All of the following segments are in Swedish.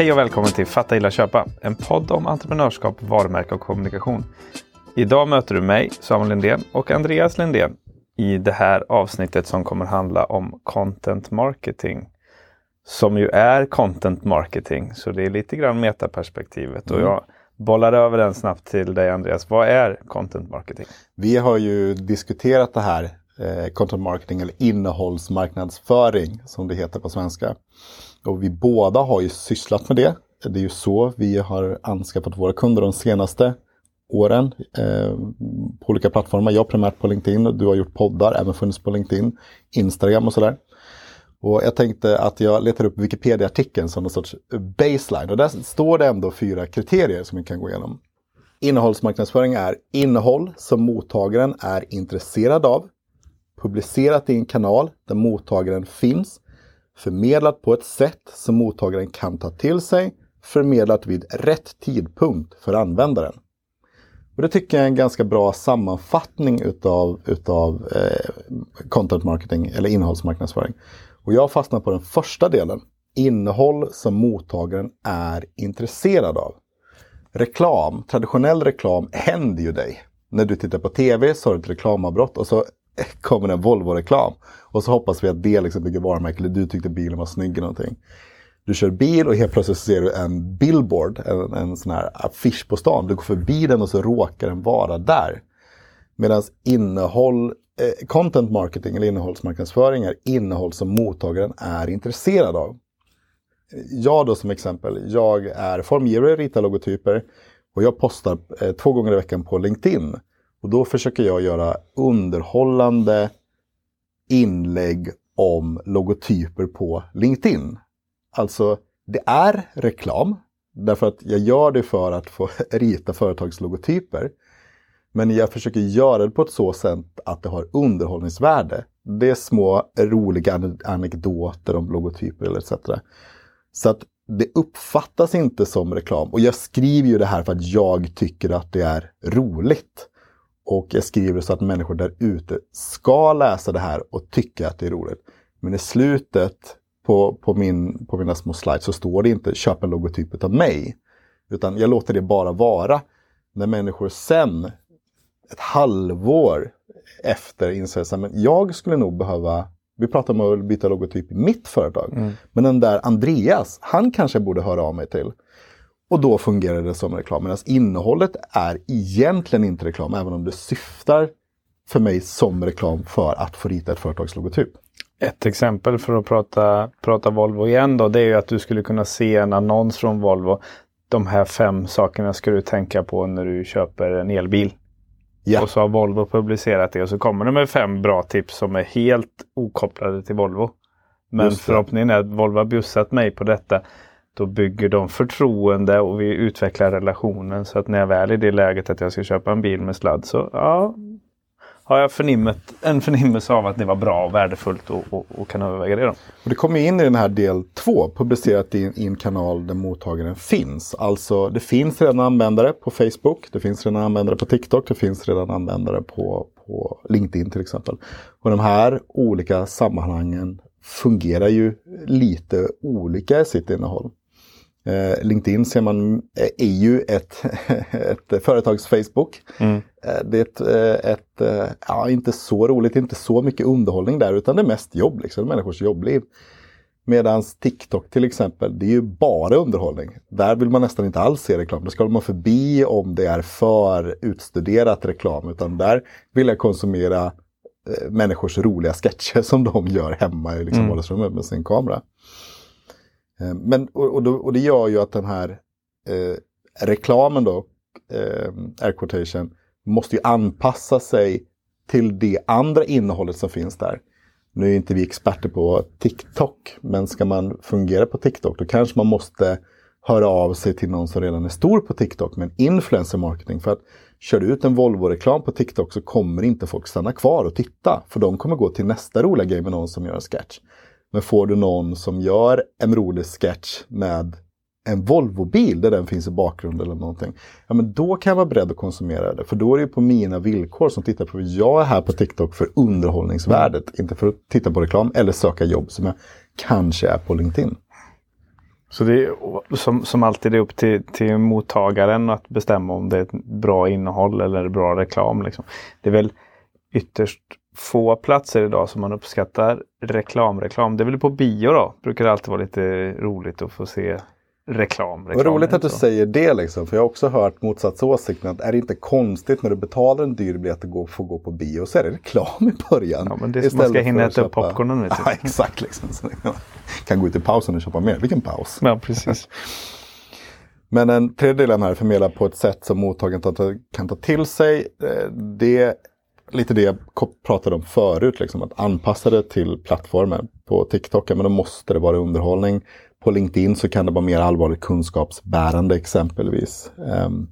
Hej och välkommen till Fatta illa köpa, en podd om entreprenörskap, varumärke och kommunikation. Idag möter du mig, Samuel Lindén och Andreas Lindén i det här avsnittet som kommer handla om content marketing. Som ju är content marketing, så det är lite grann metaperspektivet. Mm. Och jag bollar över den snabbt till dig Andreas. Vad är content marketing? Vi har ju diskuterat det här, eh, content marketing eller innehållsmarknadsföring som det heter på svenska. Och vi båda har ju sysslat med det. Det är ju så vi har anskaffat våra kunder de senaste åren eh, på olika plattformar. Jag primärt på LinkedIn, du har gjort poddar, även funnits på LinkedIn, Instagram och sådär. Och jag tänkte att jag letar upp Wikipedia-artikeln som någon sorts baseline. Och där står det ändå fyra kriterier som vi kan gå igenom. Innehållsmarknadsföring är innehåll som mottagaren är intresserad av, publicerat i en kanal där mottagaren finns, förmedlat på ett sätt som mottagaren kan ta till sig, förmedlat vid rätt tidpunkt för användaren. Och det tycker jag är en ganska bra sammanfattning utav, utav eh, content marketing eller innehållsmarknadsföring. Och jag fastnar på den första delen. Innehåll som mottagaren är intresserad av. Reklam, traditionell reklam händer ju dig. När du tittar på tv så har du ett reklamavbrott och så kommer en Volvo-reklam. Och så hoppas vi att det liksom bygger varumärke, eller du tyckte bilen var snygg eller någonting. Du kör bil och helt plötsligt ser du en billboard, en, en sån här affisch på stan. Du går förbi den och så råkar den vara där. Medan innehåll, eh, content marketing eller innehållsmarknadsföring är innehåll som mottagaren är intresserad av. Jag då som exempel, jag är formgivare, ritar logotyper och jag postar eh, två gånger i veckan på LinkedIn. Och då försöker jag göra underhållande inlägg om logotyper på LinkedIn. Alltså, det är reklam. Därför att jag gör det för att få rita företagslogotyper. Men jag försöker göra det på ett så sätt att det har underhållningsvärde. Det är små roliga anekdoter om logotyper eller etc. Så att det uppfattas inte som reklam. Och jag skriver ju det här för att jag tycker att det är roligt. Och jag skriver så att människor där ute ska läsa det här och tycka att det är roligt. Men i slutet på, på, min, på mina små slides så står det inte köp en logotyp av mig. Utan jag låter det bara vara. När människor sen, ett halvår efter, inser att jag skulle nog behöva vi pratar om att byta logotyp i mitt företag. Mm. Men den där Andreas, han kanske borde höra av mig till. Och då fungerar det som reklam. Medan innehållet är egentligen inte reklam, även om det syftar för mig som reklam för att få rita ett företagslogotyp. Ett exempel för att prata, prata Volvo igen då, det är ju att du skulle kunna se en annons från Volvo. De här fem sakerna ska du tänka på när du köper en elbil. Ja. Och så har Volvo publicerat det och så kommer de med fem bra tips som är helt okopplade till Volvo. Men förhoppningen är att Volvo har bjussat mig på detta. Då bygger de förtroende och vi utvecklar relationen så att när jag väl är i det läget att jag ska köpa en bil med sladd så ja, har jag förnimmet, en förnimmelse av att det var bra och värdefullt och, och, och kan överväga det. Då. Och det kommer in i den här del två, publicerat i, i en kanal där mottagaren finns. Alltså det finns redan användare på Facebook, det finns redan användare på TikTok, det finns redan användare på, på LinkedIn till exempel. Och de här olika sammanhangen fungerar ju lite olika i sitt innehåll. Eh, LinkedIn ser man eh, är ju ett, ett företags-Facebook. Mm. Eh, det är ett, eh, ett, ja inte så roligt, inte så mycket underhållning där utan det är mest jobb, liksom, människors jobbliv. Medan TikTok till exempel, det är ju bara underhållning. Där vill man nästan inte alls se reklam. Det ska man förbi om det är för utstuderat reklam. Utan där vill jag konsumera människors roliga sketcher som de gör hemma i liksom, mm. med sin kamera. Eh, men, och, och, då, och, det gör ju att den här eh, reklamen då, eh, air quotation, måste ju anpassa sig till det andra innehållet som finns där. Nu är inte vi experter på TikTok, men ska man fungera på TikTok då kanske man måste höra av sig till någon som redan är stor på TikTok med en influencer marketing. För att kör du ut en Volvo-reklam på TikTok så kommer inte folk stanna kvar och titta. För de kommer gå till nästa roliga grej med någon som gör en sketch. Men får du någon som gör en rolig sketch med en Volvo-bil där den finns i bakgrunden eller någonting. Ja men då kan jag vara beredd att konsumera det. För då är det på mina villkor som tittar på. Jag är här på TikTok för underhållningsvärdet. Inte för att titta på reklam eller söka jobb som jag kanske är på LinkedIn. Så det är som, som alltid är upp till, till mottagaren att bestämma om det är ett bra innehåll eller bra reklam. Liksom. Det är väl ytterst få platser idag som man uppskattar reklamreklam. Det är väl på bio då. Brukar det alltid vara lite roligt att få se reklam. Vad roligt att du säger det liksom. För jag har också hört motsatsåsikten. Att är det inte konstigt när du betalar en dyr biljett att få gå på bio så är det reklam i början. Ja, men det är man ska hinna äta upp popcornen. Ja, exakt. Liksom. Så kan gå ut i pausen och köpa mer. Vilken paus. Ja, precis. Men den tredje delen här förmedlar på ett sätt som mottagaren kan ta till sig. Eh, det lite det jag pratade om förut, liksom, att anpassa det till plattformen. På TikTok, men då måste det vara underhållning. På LinkedIn så kan det vara mer allvarligt kunskapsbärande exempelvis. Um,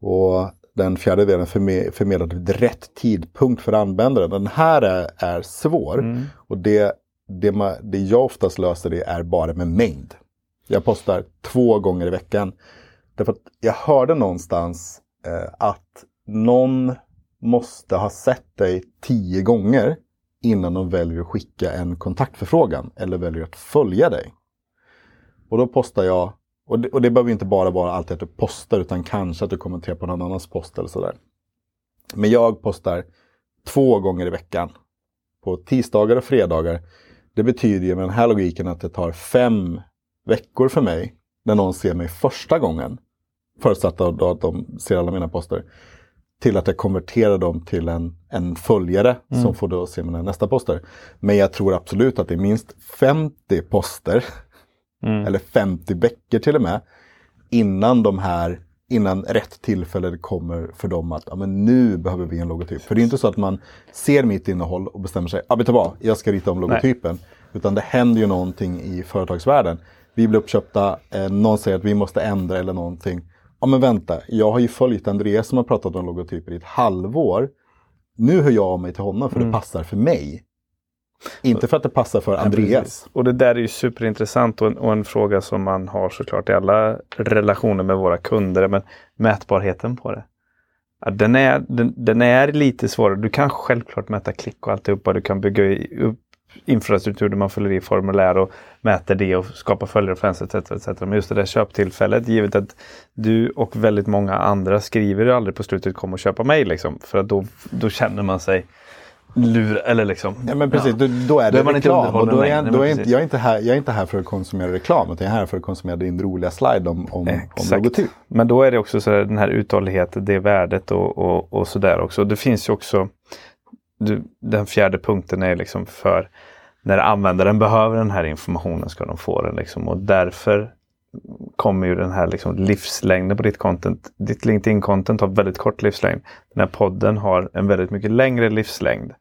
och den fjärde delen förmedlar vid rätt tidpunkt för användaren. Den här är, är svår. Mm. Och det, det, man, det jag oftast löser det är bara med mängd. Jag postar två gånger i veckan. Därför att jag hörde någonstans eh, att någon måste ha sett dig tio gånger innan de väljer att skicka en kontaktförfrågan eller väljer att följa dig. Och då postar jag, och det, och det behöver inte bara vara alltid att du postar utan kanske att du kommenterar på någon annans post eller sådär. Men jag postar två gånger i veckan. På tisdagar och fredagar. Det betyder ju med den här logiken att det tar fem veckor för mig när någon ser mig första gången. Förutsatt att de ser alla mina poster till att jag konverterar dem till en, en följare mm. som får då se mina nästa poster. Men jag tror absolut att det är minst 50 poster mm. eller 50 veckor till och med innan de här innan rätt tillfälle kommer för dem att ja, men nu behöver vi en logotyp. För det är inte så att man ser mitt innehåll och bestämmer sig, ja vet du vad, jag ska rita om logotypen. Nej. Utan det händer ju någonting i företagsvärlden. Vi blir uppköpta, eh, någon säger att vi måste ändra eller någonting ja men vänta, jag har ju följt Andreas som har pratat om logotyper i ett halvår. Nu hör jag av mig till honom för mm. det passar för mig. Inte för att det passar för Andreas. Ja, och det där är ju superintressant och en, och en, fråga som man har såklart i alla relationer med våra kunder. Men mätbarheten på det. Ja, den, är, den, den, är lite svårare. Du kan självklart mäta klick och alltihopa. Du kan bygga upp infrastruktur där man fyller i formulär och mäter det och skapar följare, fans etc, etc. Men just det där köptillfället, givet att du och väldigt många andra skriver aldrig på slutet kom och köpa mig liksom. För att då, då känner man sig lur eller liksom. Ja men precis, ja. Då, då, är det då är reklam. Och då är jag, då är inte, jag, är inte här, jag är inte här för att konsumera reklam utan jag är här för att konsumera din roliga slide om, om, om logotyp. Men då är det också så här, den här uthålligheten, det värdet och, och, och sådär också. Det finns ju också du, den fjärde punkten är liksom för när användaren behöver den här informationen ska de få den. Liksom. Och därför kommer ju den här liksom livslängden på ditt content. Ditt LinkedIn-content har väldigt kort livslängd. Den här podden har en väldigt mycket längre livslängd.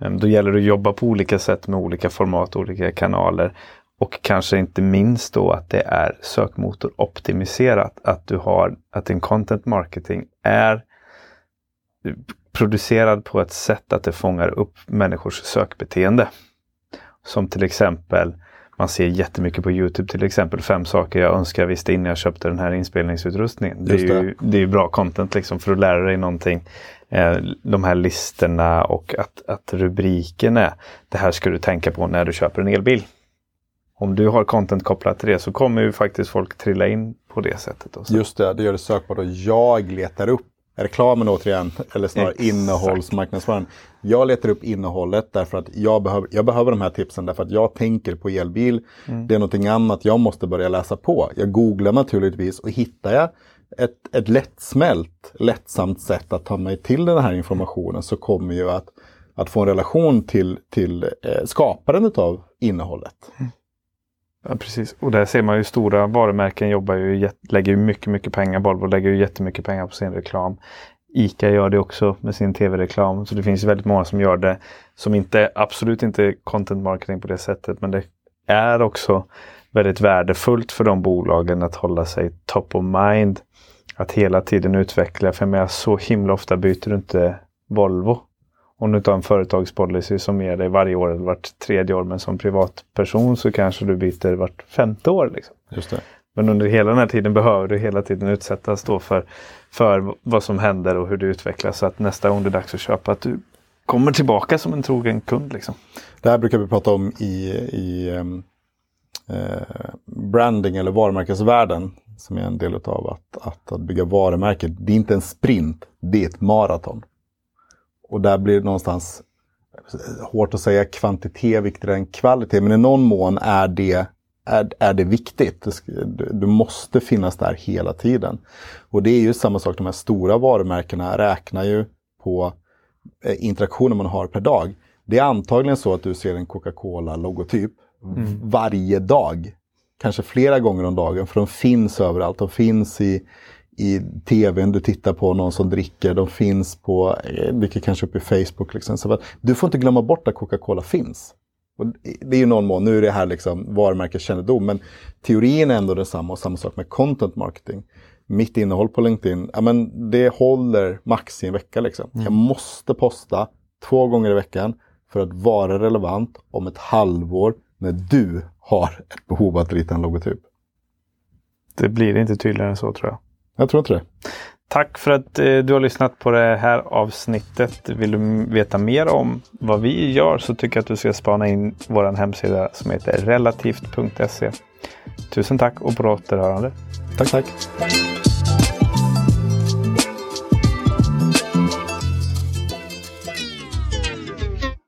Ehm, då gäller det att jobba på olika sätt med olika format, olika kanaler. Och kanske inte minst då att det är sökmotoroptimiserat. Att du har att din content marketing är producerad på ett sätt att det fångar upp människors sökbeteende. Som till exempel, man ser jättemycket på Youtube till exempel, fem saker jag önskar jag visste innan jag köpte den här inspelningsutrustningen. Det är, ju, det är bra content liksom för att lära dig någonting. Eh, de här listorna och att, att rubriken är, det här ska du tänka på när du köper en elbil. Om du har content kopplat till det så kommer ju faktiskt folk trilla in på det sättet. Också. Just det, det gör det sökbart och jag letar upp reklamen återigen, eller snarare Exakt. innehållsmarknadsföring. Jag letar upp innehållet därför att jag behöver, jag behöver de här tipsen därför att jag tänker på elbil. Mm. Det är någonting annat jag måste börja läsa på. Jag googlar naturligtvis och hittar jag ett, ett lättsmält, lättsamt sätt att ta mig till den här informationen så kommer ju att, att få en relation till, till eh, skaparen av innehållet. Mm. Ja, precis. Och där ser man ju stora varumärken jobbar ju, lägger ju mycket, mycket pengar. Volvo lägger ju jättemycket pengar på sin reklam. ICA gör det också med sin tv-reklam. Så det finns väldigt många som gör det som inte, absolut inte content marketing på det sättet. Men det är också väldigt värdefullt för de bolagen att hålla sig top of mind. Att hela tiden utveckla. För jag menar, så himla ofta byter du inte Volvo om du tar en företagspolicy som ger dig varje år eller vart tredje år, men som privatperson så kanske du byter vart femte år. Liksom. Just det. Men under hela den här tiden behöver du hela tiden utsättas då för, för vad som händer och hur det utvecklas. Så att nästa gång det är dags att köpa, att du kommer tillbaka som en trogen kund. Liksom. Det här brukar vi prata om i, i um, eh, branding eller varumärkesvärlden som är en del av att, att, att bygga varumärke. Det är inte en sprint, det är ett maraton. Och där blir det någonstans hårt att säga kvantitet viktigare än kvalitet, men i någon mån är det, är, är det viktigt. Du måste finnas där hela tiden. Och det är ju samma sak, de här stora varumärkena räknar ju på eh, interaktioner man har per dag. Det är antagligen så att du ser en Coca-Cola-logotyp mm. varje dag. Kanske flera gånger om dagen, för de finns överallt. De finns i, i tvn du tittar på, någon som dricker. De finns på, vilket eh, kanske upp i Facebook. Liksom. Så du får inte glömma bort att Coca-Cola finns. Och det är ju någon mån, nu är det här liksom varumärkeskännedom, men teorin är ändå detsamma och samma sak med content marketing. Mitt innehåll på LinkedIn, ja men det håller max i en vecka liksom. Mm. Jag måste posta två gånger i veckan för att vara relevant om ett halvår när du har ett behov att rita en logotyp. Det blir inte tydligare än så tror jag. Jag tror inte det. Tack för att eh, du har lyssnat på det här avsnittet. Vill du veta mer om vad vi gör så tycker jag att du ska spana in vår hemsida som heter relativt.se. Tusen tack och på återhörande. Tack, tack.